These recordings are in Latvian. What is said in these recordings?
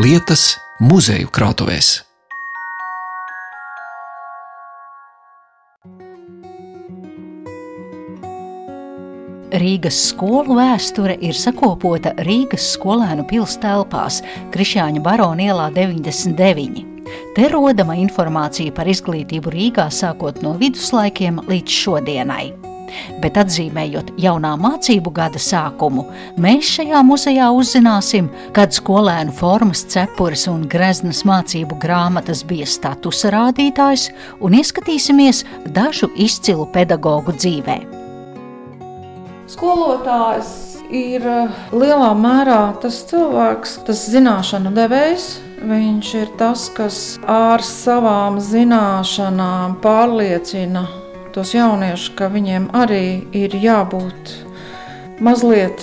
lietas muzeju krātuvēs. Rīgas skolu vēsture ir sakopota Rīgas skolēnu pils telpās Krišāņa Barona ielā 99. Te rodama informācija par izglītību Rīgā sākot no viduslaikiem līdz šodienai. Bet atzīmējot jaunā mācību gada sākumu, mēs šajā muzejā uzzināsim, kad skolēnu formas, cepures un greznas mācību grāmatas bija statusa rādītājs un ieskatīsimies dažu izcilu pedagoģu dzīvēm. Skolotājs ir eh, lielā mērā tas cilvēks, tas zināšanu devējs. Viņš ir tas, kas ar savām zināšanām pārliecina tos jauniešus, ka viņiem arī ir jābūt mazliet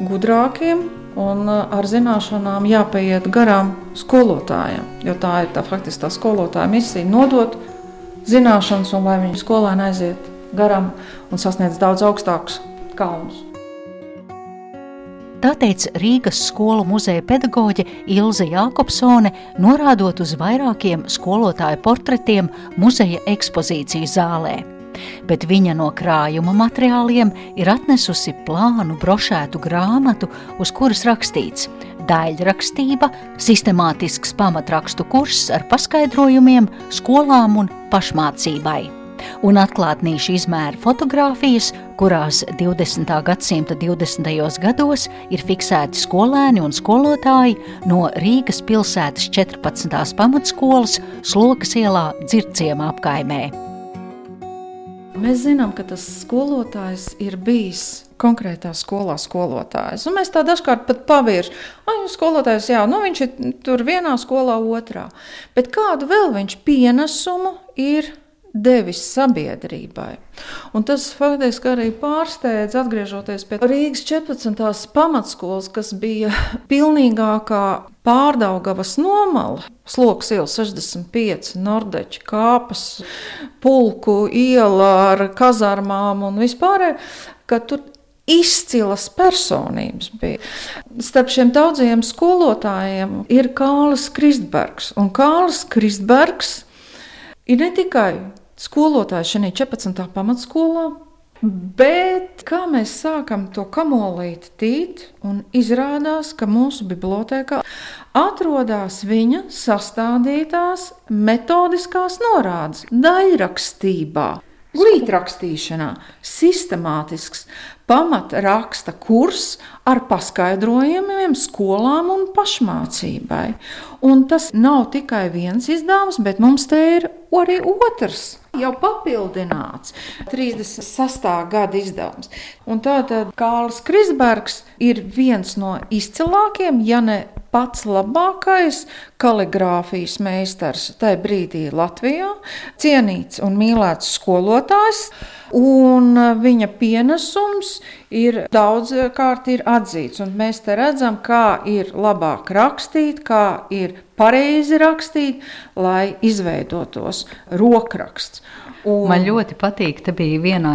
gudrākiem un eh, ar zināšanām jāpaiet garām skolotājiem. Jo tā ir tā faktiski tā skolotāja misija - nodot zināšanas, un lai viņi skolēni aiziet garām un sasniedz daudz augstākus kalnus. Tā teica Rīgas skolu muzeja pedagoģe Ilze Jākopsone, norādot uz vairākiem skolotāju portretiem muzeja ekspozīciju zālē. Bet viņa no krājuma materiāliem ir atnesusi plānu brošētu grāmatu, uz kuras rakstīts daļrakstība, sistemātisks pamatrakstu kurss ar paskaidrojumiem skolām un pašmācībai un atklātnīšu izmēra fotografijas, kurās 20. gadsimta 20. gados ir fiksēti skolēni un skolotāji no Rīgas pilsētas 14. pamatskolas Slokas ielā Dzirciema apkaimē. Mēs zinām, ka tas skolotājs ir bijis konkrētā skolā skolotājs. Un mēs tā dažkārt pat paviršam, ah, nu, skolotājs, jā, nu, viņš ir tur vienā skolā, otrā. Bet kādu vēl viņš pienesumu ir devis sabiedrībai. Un tas faktiski arī pārsteidz, atgriežoties pie Rīgas 14. pamatskolas, kas bija pilnīgākā pārdaugavas nomala. Sloks iela 65, Nordeķa kāpas, pulku iela ar kazarmām un vispārēj, ka tur izcilas personības bija. Starp šiem daudziem skolotājiem ir Kālis Kristbergs. Un Kālis Kristbergs ir ne tikai skolotājs šajā 14. pamatskolā. Bet kā mēs sākam to kamolīti tīt, un izrādās, ka mūsu bibliotekā atrodas viņa sastādītās metodiskās norādes daļrakstībā. Glītrakstīšanā sistemātisks pamatraksta kurs ar paskaidrojumiem skolām un pašmācībai. Un tas nav tikai viens izdevums, bet mums te ir arī otrs jau papildināts 36. gada izdevums. Un tātad Kārlis Krisbergs ir viens no izcilākajiem, ja ne pats labākais kaligrāfijas meistars tajā brīdī Latvijā, cienīts un mīlēts skolotājs. Un viņa pienesums ir daudzkārt atzīts. Mēs te redzam, kā ir labāk rakstīt, kā ir pareizi rakstīt, lai izveidotos rokraksts. Un... Man ļoti patīk, ka bija vienā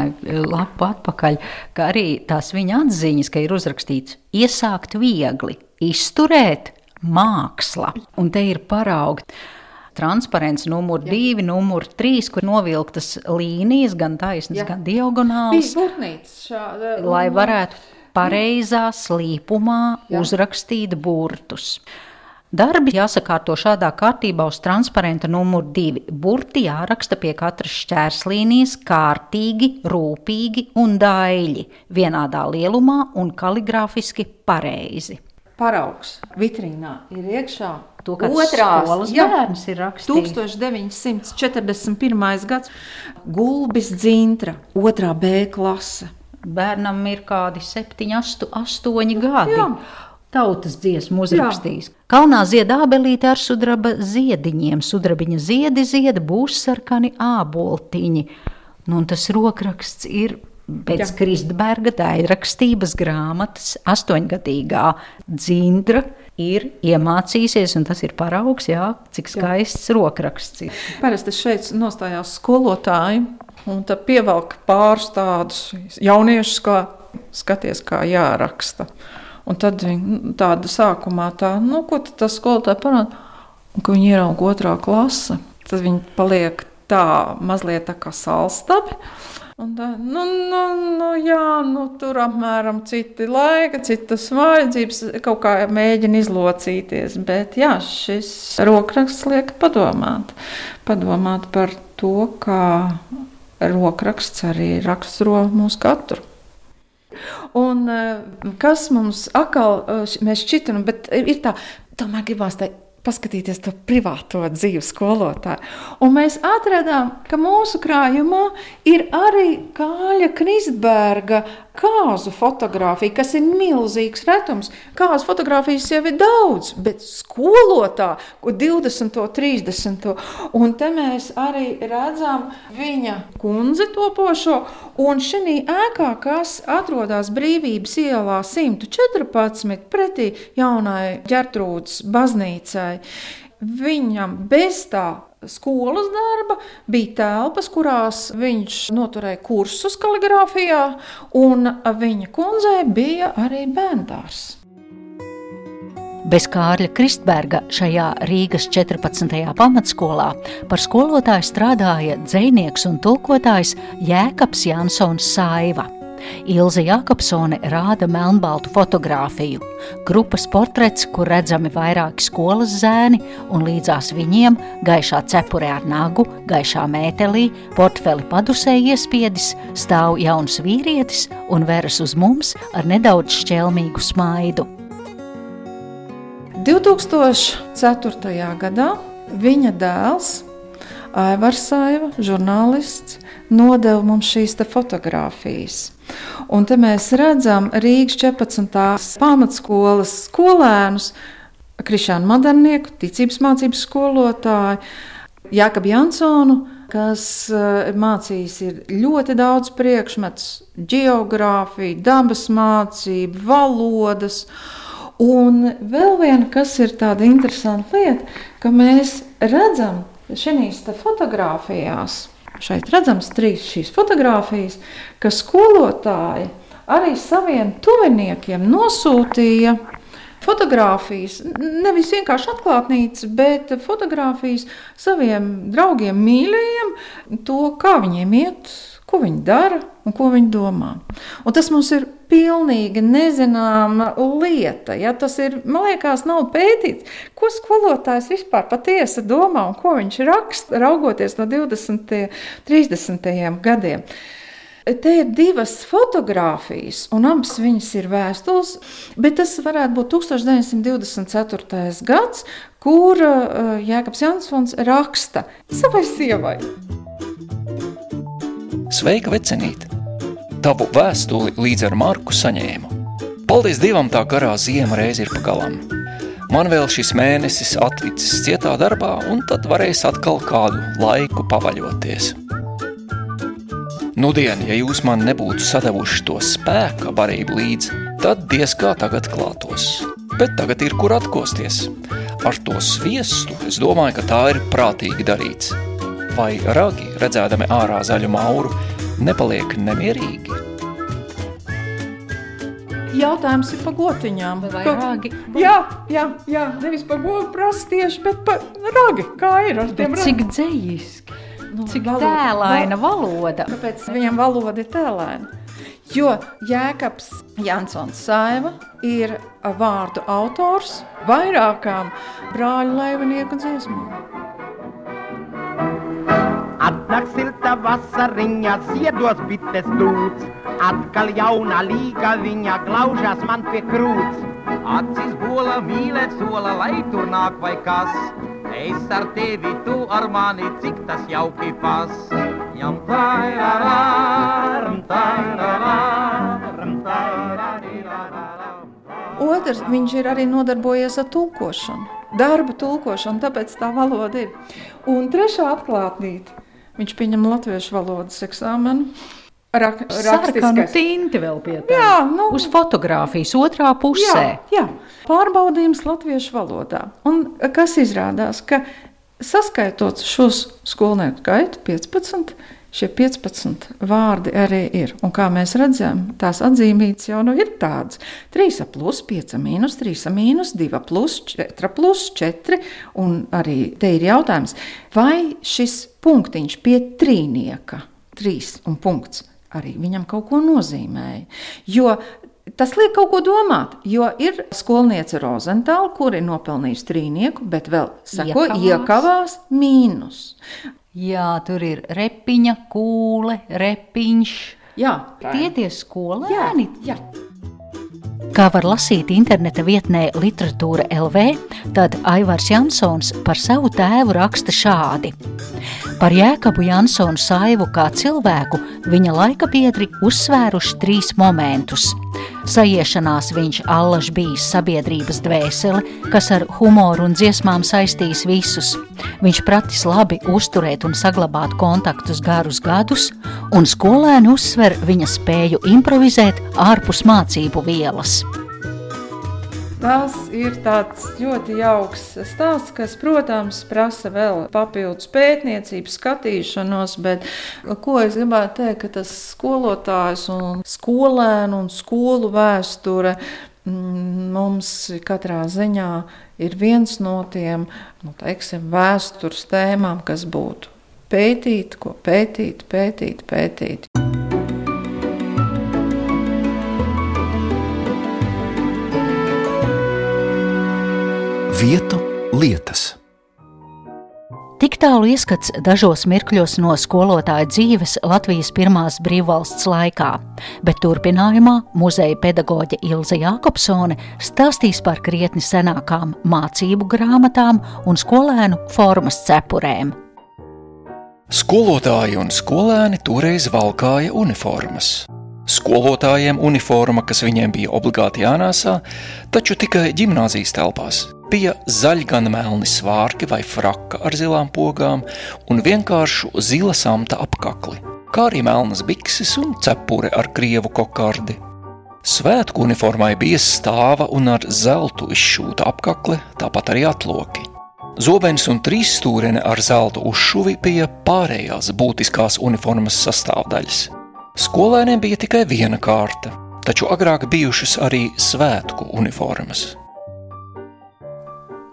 lapā atpakaļ, ka arī tās viņa atziņas, ka ir uzrakstīts iesākt viegli, izturēt māksla. Un te ir paraugi. Transparents numur Jā. divi, numur trīs, kur novilktas līnijas, gan taisnas, Jā. gan diagonālas. Šāda, lai varētu pareizā slīpumā Jā. uzrakstīt burtus. Darbi jāsakārto šādā kārtībā uz transparenta numuru divi. Burti jāraksta pie katras šķērslīnijas kārtīgi, rūpīgi un daļi, vienādā lielumā un kaligrāfiski pareizi. Paraugs vitrīnā ir iekšā. To otrās bērns ir rakstījis. 1941. gads Gulbis Dzintra, otrā B klase. Bērnam ir kādi 7, 8, 8 gadi. Jā tautas dziesmu uzrakstījis. Jā. Kalnā zied ābelīte ar sudraba ziediņiem, sudrabiņa ziedi zieda būs sarkani āboltiņi. Nu, un tas rokraksts ir pēc Jā. Kristberga daļrakstības grāmatas astoņgadīgā dzindra ir iemācījusies, un tas ir paraugs, jā, cik skaists jā. rokraksts ir. Parasti šeit nostājās skolotāji, un tad pievelk pāris tādus jauniešus, kā skaties, kā jāraksta. Un tad viņi tāda sākumā tā, nu, ko tad tas skolotāji parāda, un ka viņi ierauga otrā klase. Tad viņi paliek tā mazliet tā kā salstabi. Un tā, nu, nu, nu, jā, nu, tur apmēram citi laika, citas vajadzības, kaut kā mēģina izlocīties. Bet jā, šis rokraksts liek padomāt. Padomāt par to, kā rokraksts arī raksturo mūsu katru. Un eh, kas mums atkal, eh, mēs šķitam, bet ir tā, tomēr gribās tā paskatīties to privāto dzīvi skolotāju. Un mēs atradām, ka mūsu krājumā ir arī Kāļa Kristberga kāzu fotografija, kas ir milzīgs retums. Kāzu fotografijas jau ir daudz, bet skolotā, ko 20. un 30. un te mēs arī redzam viņa kundzi topošo, un šī ēkā, kas atrodas Brīvības ielā 114 pretī jaunai ģertrūdas baznīcai, viņam bez tā skolas darba, bija telpas, kurās viņš noturēja kursus kaligrāfijā, un viņa kundzei bija arī bērndārs. Bez Kārļa Kristberga šajā Rīgas 14. pamatskolā par skolotāju strādāja dzinieks un tulkotājs Jēkabs Jansons Saiva. Ilze Jakobsone rāda melnbaltu fotografiju, grupas portrets, kur redzami vairāki skolas zēni, un līdzās viņiem gaišā cepure ar nagu, gaišā mētelī, portfeli padusē iespiedis, stāv jauns vīrietis un veras uz mums ar nedaudz šķelmīgu smaidu. 2004. gadā viņa dēls Aivars Saiva, žurnālists, nodeva mums šīs fotogrāfijas. Un te mēs redzam Rīgas 14. pamatskolas skolēnus, Krišānu Madarnieku, ticības mācības skolotāju, Jākabu Jansonu, kas eh, mācījis ļoti daudz priekšmetus, geogrāfiju, dabas mācību, valodas. Un vēl viena, kas ir tāda interesanta lieta, ka mēs redzam šīs fotogrāfijās, šeit redzams trīs šīs fotogrāfijas, ka skolotāji arī saviem tuviniekiem nosūtīja fotogrāfijas, nevis vienkārši atklātnīcas, bet fotogrāfijas saviem draugiem, mīļajiem, to, kā viņiem iet, ko viņi dara un ko viņi domā. Un tas mums ir pilnīgi nezināma lieta. Ja? Tas ir, man liekas, nav pētīts, ko skolotājs vispār patiesi domā un ko viņš raksta, raugoties no 20. un 30. gadiem. Te ir divas fotogrāfijas, un abas viņas ir vēstules, bet tas varētu būt 1924. gads, kur uh, Jēkabs Jansons raksta savai sievai. Sveika, vecenīt! Tavu vēstuli līdz ar Marku saņēmu. Paldies Dievam, tā garā ziema reiz ir pagalam. Man vēl šis mēnesis atlicis cietā darbā, un tad varēs atkal kādu laiku pavaļoties. Nudien, ja jūs man nebūtu sadavuši to spēka barību līdzi, tad diez kā tagad klātos. Bet tagad ir kur atkosties. Ar to sviestu es domāju, ka tā ir prātīgi darīts. Vai ragi, redzēdami ārā zaļu mauru, nepaliek nemierīgi. Jautājums ir par gotiņām. Vai ragi? Jā, jā, jā, nevis par godu prasa tieši, bet par ragi. Kā ir ar tiem Bet cik dzējiski, Nu, cik valoda- tēlaina valoda. Kāpēc viņam valoda ir tēlēna? Jo Jēkabs Jansons Saiva ir vārdu autors vairākām brāļu laivinieku dziesmām. Atnāk silta vasariņa, ziedos bites dūts, atkal jauna līga viņa glaužās man pie krūts. Acis bola mīlēt sola, lai tur nāk vai kas. Es ar tevi, tu ar mani, cik tas jauki pas. Jam tairaram, tairaram, tairaram. Otrs, viņš ir arī nodarbojies ar tulkošanu, darba tulkošanu, tāpēc tā valoda ir. Un trešā atklātnīte, viņš pieņem latviešu valodas eksāmenu. Rak, Sarkanu tinti vēl pie tā. Jā, nu, Uz fotografijas otrā pusē. Jā, jā. pārbaudījums latviešu valodā. Un kas izrādās, ka saskaitot šos skolnieku skaitu, 15, šie 15 vārdi arī ir. Un kā mēs redzam, tās atzīmītas jau nu ir tādas. 3 plus, 5 mīnus, 3 mīnus, 2 plus, 4 plus, 4. Un arī te ir jautājums, vai šis punktiņš pie trīnieka, 3 un punkts, arī viņam kaut ko nozīmēja. Jo Tas liek kaut ko domāt, jo ir skolniece Rozentāla, kur ir nopelnījusi trīnieku, bet vēl sako, iekavās, iekavās mīnus. Jā, tur ir repiņa, kūle, repiņš. Jā, tie tie skolēni. Jā, jā. Kā var lasīt interneta vietnē Literatūra LV, tad Aivars Jansons par savu tēvu raksta šādi. Par Jēkabu Jansonu saivu kā cilvēku viņa laika biedri uzsvēruši trīs momentus. Sajiešanās viņš allaž bijis sabiedrības dvēsele, kas ar humoru un dziesmām saistīs visus. Viņš pratis labi uzturēt un saglabāt kontaktus garus gadus, un skolēni uzsver viņa spēju improvizēt ārpus mācību vielas. Tas ir ļoti jauks stāsts, kas, protams, prasa vēl papildus pētniecību, skatīšanos, bet ko es gribētu teikt, ka tas skolotājs un skolēnu un skolu vēsture mm, mums katrā ziņā ir viens no tiem nu, teiksim, vēstures tēmām, kas būtu pētīt, ko pētīt, pētīt, pētīt. Vietu lietas. Tik tālu ieskats dažos mirkļos no skolotāja dzīves Latvijas pirmās brīvvalsts laikā, bet turpinājumā muzeja pedagoģe Ilze Jākopsone stāstīs par krietni senākām mācību grāmatām un skolēnu formas cepurēm. Skolotāji un skolēni toreiz valkāja uniformas. Skolotājiem uniforma, kas viņiem bija obligāti jānēsā, taču tikai gimnāzijas telpās bija zaļi gan melni svārki vai fraka ar zilām pogām un vienkāršu zila samta apakli, kā arī melnas bikses un cepure ar krievu kokardi. Svētku uniformai bija stāva un ar zeltu izšūta apakle, tāpat arī atloki. Zobens un trīsstūrene ar zelta uzšuvi bija pārējās būtiskās uniformas sastāvdaļas. Skolēniem bija tikai viena kārta, taču agrāk bijušas arī svētku uniformas.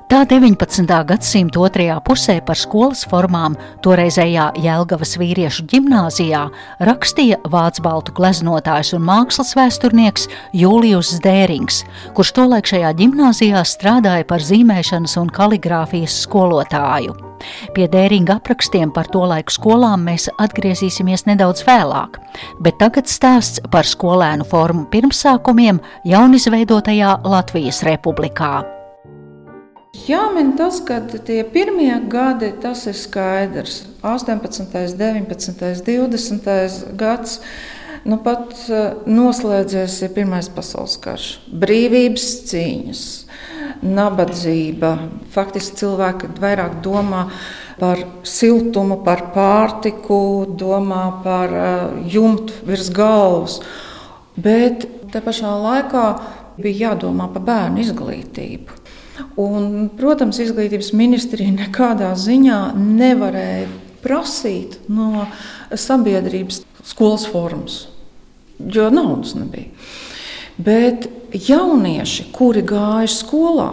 Tā 19. gadsimta otrajā pusē par skolas formām toreizējā Jēlgavas vīriešu ģimnāzijā rakstīja vācu gleznotājs un mākslas vēsturnieks Jūlijus Dērings, kurš tolaik šajā ģimnāzijā strādāja par zīmēšanas un kaligrāfijas skolotāju. Pie dēringa aprakstiem par to laiku skolām mēs atgriezīsimies nedaudz vēlāk, bet tagad stāsts par skolēnu formu pirmsākumiem jaunizveidotajā Latvijas republikā. Jāmin tas, ka tie pirmie gadi, tas ir skaidrs. 18, 19, 20 gads. Nu, pat eh, noslēdzies ir Pirmais pasaules karš, brīvības cīņas, nabadzība. Faktiski cilvēki vairāk domā par siltumu, par pārtiku, domā par uh, jumtu virs galvas. Bet te pašā laikā bija jādomā par bērnu izglītību. Un, protams, izglītības ministrija nekādā ziņā nevarēja prasīt no sabiedrības skolas formas, jo naudas nebija. Bet jaunieši, kuri gāja skolā,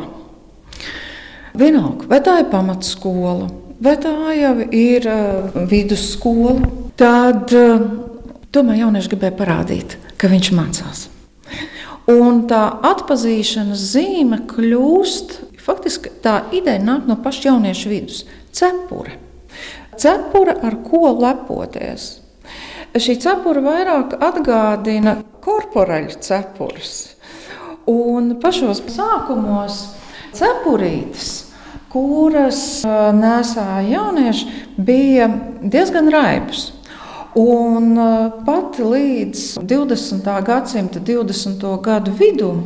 vienalga, vai tā ir pamatskola, vai tā jau ir uh, vidusskola, tad uh, tomēr jaunieši gribēja parādīt, ka viņš mācās. Un tā atpazīšanas zīme kļūst, faktiski tā ideja nāk no paša jauniešu vidus - cepure. Cepure, ar ko lepoties. Šī cepura vairāk atgādina korporaļu cepures. Un pašos sākumos cepurītes, kuras nesāja jaunieši, bija diezgan raibas. Un uh, pat līdz 20. gadsimta 20. gadu vidum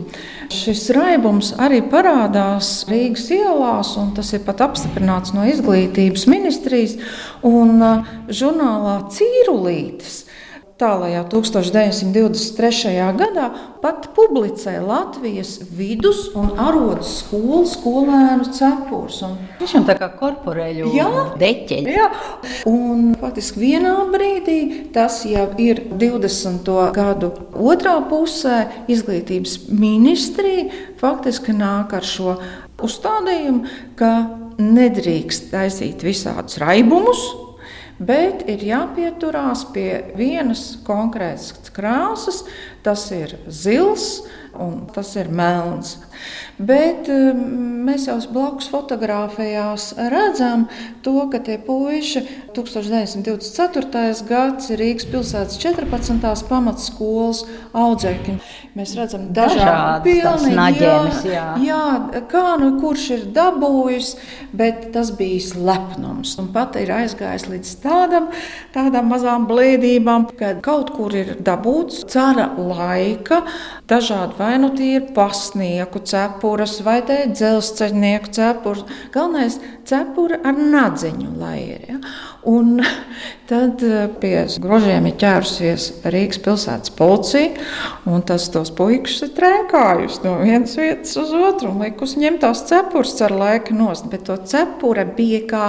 šis raibums arī parādās Rīgas ielās, un tas ir pat apstiprināts no izglītības ministrijas un uh, žurnālā Cīrulītes. Tālākajā 1923. gadā pat publicēja Latvijas vidus un arodas skolu skolēnu cepures. Un... Tiešām tā kā korporeļu Jā. deķeļi. Jā, un faktiski vienā brīdī tas jau ir 20. gadu otrā pusē. Izglītības ministrija faktiski nāk ar šo uzstādījumu, ka nedrīkst taisīt visādus raibumus. Bet ir jāpieturās pie vienas konkrētas krāsas, tas ir zils un tas ir melns. Bet um, mēs jau blakus fotografijās redzam to, ka tie puiši 1924. gads ir Rīgas pilsētas 14. pamatskolas audzēkņi. Mēs redzam Dažādas naģēnes, jā. jā, kā nu kurš ir dabūjis, bet tas bija slepnums. Un pat ir aizgājis līdz tādam, tādām mazām blēdībām, ka kaut kur ir dabūts cara laika, dažādi vai nu tie ir pasnieku cepures vai te dzelzceļnieku cepures. Galvenais cepura ar nadziņu lai ir. Ja? Un tad eh, pie grožiem ir ķērusies Rīgas pilsētas policija, un tas tos puikas ir trēkājusi no vienas vietas uz otru un likus ņemt tās cepures ar laika nost. Bet to cepure bija kā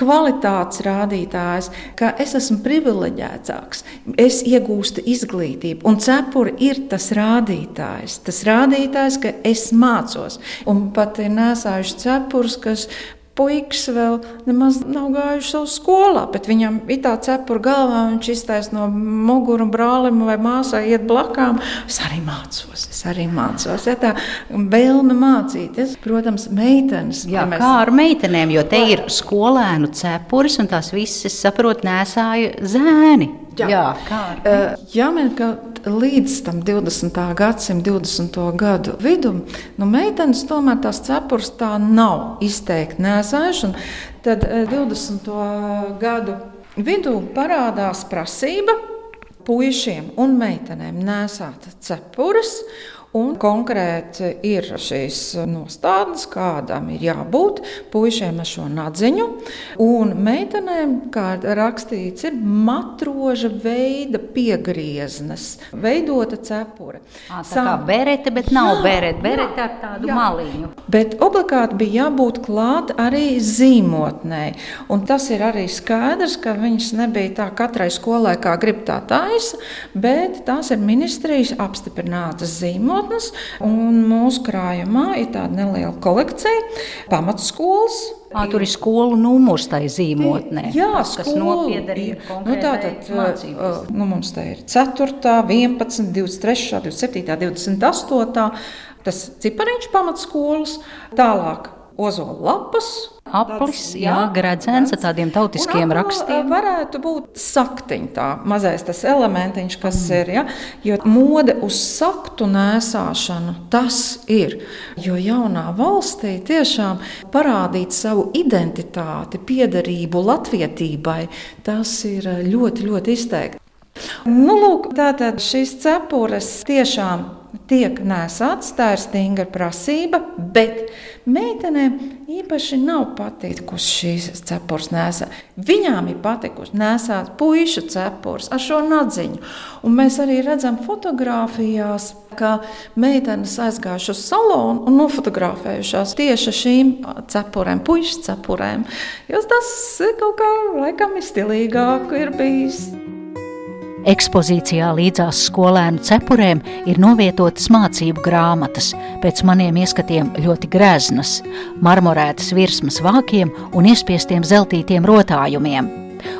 kvalitātes rādītājs, ka es esmu privileģētāks, es iegūstu izglītību, un cepure ir tas rādītājs. Tas rādītājs, ka es mācos, un pat ir nesājuši cepures, kas puikas vēl nemaz nav gājuši savā skolā, bet viņam ir tā cepura galvā, viņš iztaisa no mugura brālim vai māsai iet blakām. Es arī mācos, es arī mācos. Ja, tā vēlme mācīties, protams, meitenes. Jā, mēs- kā ar meitenēm, jo te ir skolēnu cepures, un tās visas, es saprotu, nesāja zēni. Jā. Jā, kā ar Eh, Jāmin, ka līdz tam 20. gadsimta 20. gadu vidum, nu, meitenes tomēr tās cepures tā nav izteikti nesājuši. un Tad eh, 20. gadu vidū parādās prasība puišiem un meitenēm nesāt cepures. Un konkrēti ir šīs nostādnes, kādam ir jābūt puišiem ar šo nadziņu, un meitenēm, kā rakstīts, ir matroža veida piegrieznes, veidota cepure. Ā, tā kā berete, bet nav Jā, berete. Berete ar tādu jā. maliņu. Bet obligāti bija jābūt klāt arī zīmotnē. Un tas ir arī skaidrs, ka viņas nebija tā katrai skolai, kā grib tā taisa, bet tās ir ministrijas apstiprinātas zīmotnes. Un mūsu krājumā ir tāda neliela kolekcija pamatskolas. Ā, tur ir skolu numurs tai zīmotnē. Jā, kas nopiederīga nu, tātad, mācības. uh, nu, mums te ir 4, 11, 23, 27, 28. Tas cipariņš pamatskolas, tālāk ozola lapas. Aplis, jā, gredzens ar tādiem tautiskiem apli, rakstiem. Varētu būt saktiņš, tā mazais tas elementiņš, kas mm. ir. Ja? Jo mode uz saktu nēsāšanu tas ir. Jo jaunā valstī tiešām parādīt savu identitāti, piederību latvietībai, tas ir ļoti, ļoti izteikti. Nu, lūk, tātad šīs cepures tiešām tiek nesātas, tā ir stingra prasība, bet meitenēm īpaši nav patikusi šīs cepures nesāt. Viņām ir patikusi nesāt puīšu cepures ar šo nadziņu. Un mēs arī redzam fotografijās, ka meitenes aizgājušas uz salonu un nofotografējušās tieši šīm cepurēm, puīšu cepurēm. Jo tas kaut kā laikam ir stilīgāk ir bijis. Ekspozīcijā līdzās skolēnu cepurēm ir novietotas mācību grāmatas, pēc maniem ieskatiem ļoti greznas, marmorētas virsmas vākiem un iespiestiem zeltītiem rotājumiem.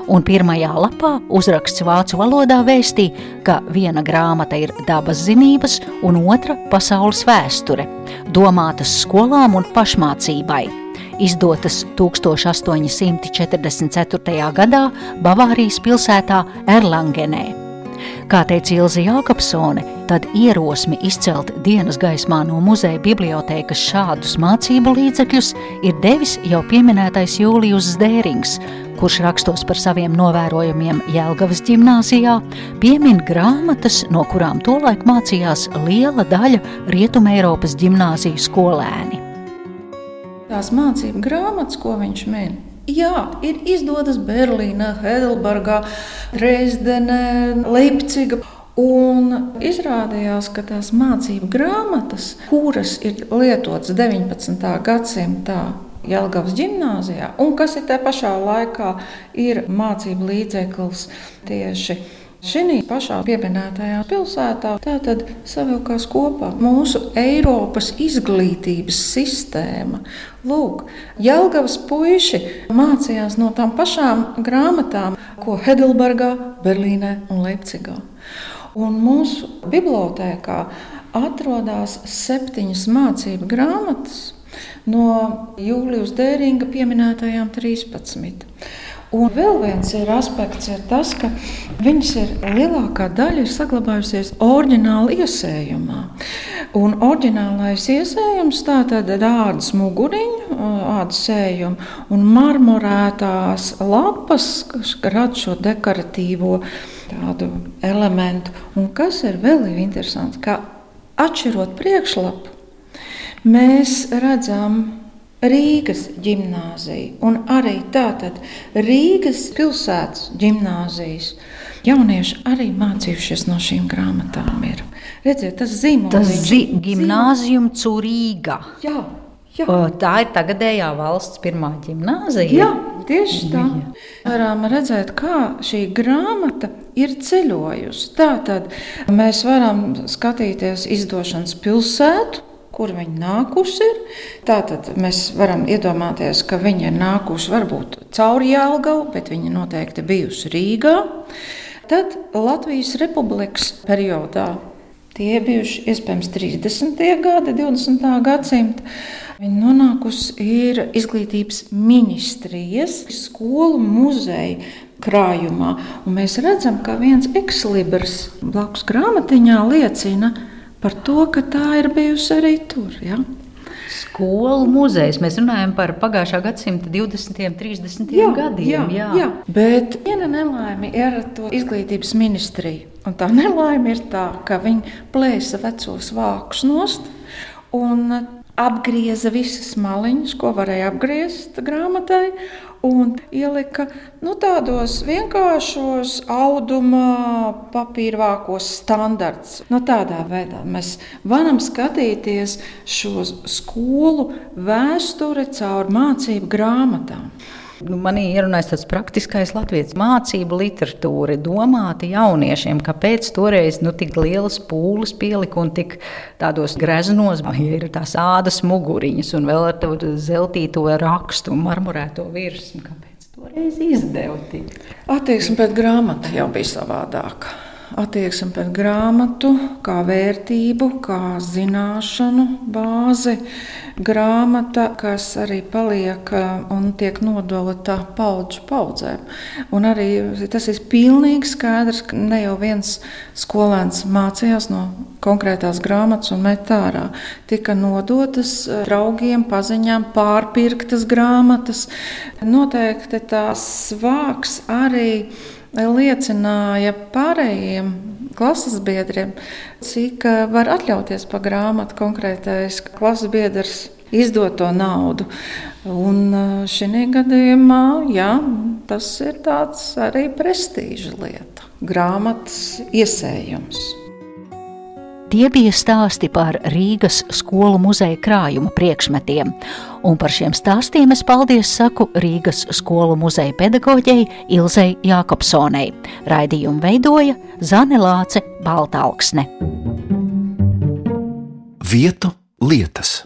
Un pirmajā lapā uzraksts vācu valodā vēstī, ka viena grāmata ir dabas zinības un otra pasaules vēsture, domātas skolām un pašmācībai izdotas 1844. gadā Bavārijas pilsētā Erlangenē. Kā teica Ilze Jākapsone, tad ierosmi izcelt dienas gaismā no muzeja bibliotēkas šādus mācību līdzekļus ir devis jau pieminētais Jūlijus Zdērings, kurš rakstos par saviem novērojumiem Jēlgavas ģimnāzijā, piemin grāmatas, no kurām tolaik mācījās liela daļa Rietumē Eiropas ģimnāziju skolēni. Tās mācību grāmatas, ko viņš min, Jā, ir izdodas Berlīnā, Heidelbergā, Dresdenē, Leipzigā. Un izrādījās, ka tās mācību grāmatas, kuras ir lietotas 19. gadsimtā Jelgavas gimnājā, un kas ir te pašā laikā ir mācību līdzeklis tieši Šī pašā pieminētajā pilsētā tātad savilkās kopā mūsu Eiropas izglītības sistēma. Lūk, Jelgavas puiši mācījās no tām pašām grāmatām, ko Heidelbergā, Berlīnē un Leipzigā. Un mūsu bibliotēkā atrodas septiņas mācību grāmatas no Jūlijas Dēringa pieminētajām 13. Un vēl viens ir aspekts ir tas, ka viņas ir lielākā daļa ir saglabājusies oriģināli iesējumā. Un oriģinālais iesējums tātad ir ādas muguriņa, ādas sējuma un marmorētās lapas, kas rada šo dekoratīvo tādu elementu. Un kas ir vēl interesants, ka atšķirot priekšlapu, mēs redzam Rīgas gimnāzija un arī tātad Rīgas pilsētas gimnāzijas. Jaunieši arī mācījušies no šīm grāmatām. Ir. Redziet, tas zīmols. Tas zi gimnāzijum Curīga. Jā, jā. O, tā ir tagadējā valsts pirmā gimnāzija. Jā, tieši tā. Varam redzēt, kā šī grāmata ir ceļojusi. Tātad mēs varam skatīties izdošanas pilsētu, kur viņi nākuši ir. Tātad mēs varam iedomāties, ka viņi ir nākuši varbūt cauri Jālgavu, bet viņi noteikti bijuši Rīgā. Tad Latvijas Republikas periodā tie bijuši iespējams 30. gadi, 20. gadsimta. Viņa nonākusi ir izglītības ministrijas, skolu muzeja krājumā. Un mēs redzam, ka viens ekslibrs blakus grāmatiņā liecina, ka par to, ka tā ir bijusi arī tur. Ja? Skolu muzejs. Mēs runājam par pagājušā gadsimta 20. un 30. Jā, gadiem. Jā, jā. jā, bet viena nelaime ir ar to izglītības ministriju. Un tā nelaime ir tā, ka viņi plēsa vecos vākus nost un apgrieza visas maliņas, ko varēja apgriezt grāmatai, un ielika nu, tādos vienkāršos auduma papīra vākos standarts. Nu, tādā veidā mēs varam skatīties šo skolu vēsturi caur mācību grāmatām. Nu, manī ierunājas tas praktiskais latviešu mācību literatūra, domāta jauniešiem, kāpēc toreiz nu, tik lielas pūles pielika un tik tādos greznos, ja ir tās ādas muguriņas un vēl ar to zeltīto rakstu un marmorēto virsmu. Kāpēc toreiz izdeva tik? Attieksme pret grāmatu jau bija savādāka attieksme pret grāmatu, kā vērtību, kā zināšanu bāzi. Grāmata, kas arī paliek un tiek nodota paudžu paudzēm. Un arī tas ir pilnīgi skaidrs, ka ne jau viens skolēns mācījās no konkrētās grāmatas un met ārā. Tika nodotas draugiem, paziņām, pārpirktas grāmatas. Noteikti tās vāks arī liecināja pārējiem klases biedriem, cik eh, var atļauties pa grāmatu konkrētais klases biedrs izdot to naudu. Un eh, šī gadījumā jā, tas ir arī prestiža lieta, grāmatas iesējums. Tie bija stāsti par Rīgas skolu muzeja krājuma priekšmetiem, un par šiem stāstiem es paldies saku Rīgas skolu muzeja pedagoģei Ilzei Jākopsonei. Raidījumu veidoja Zane Lāce Baltalksne. Vietu lietas.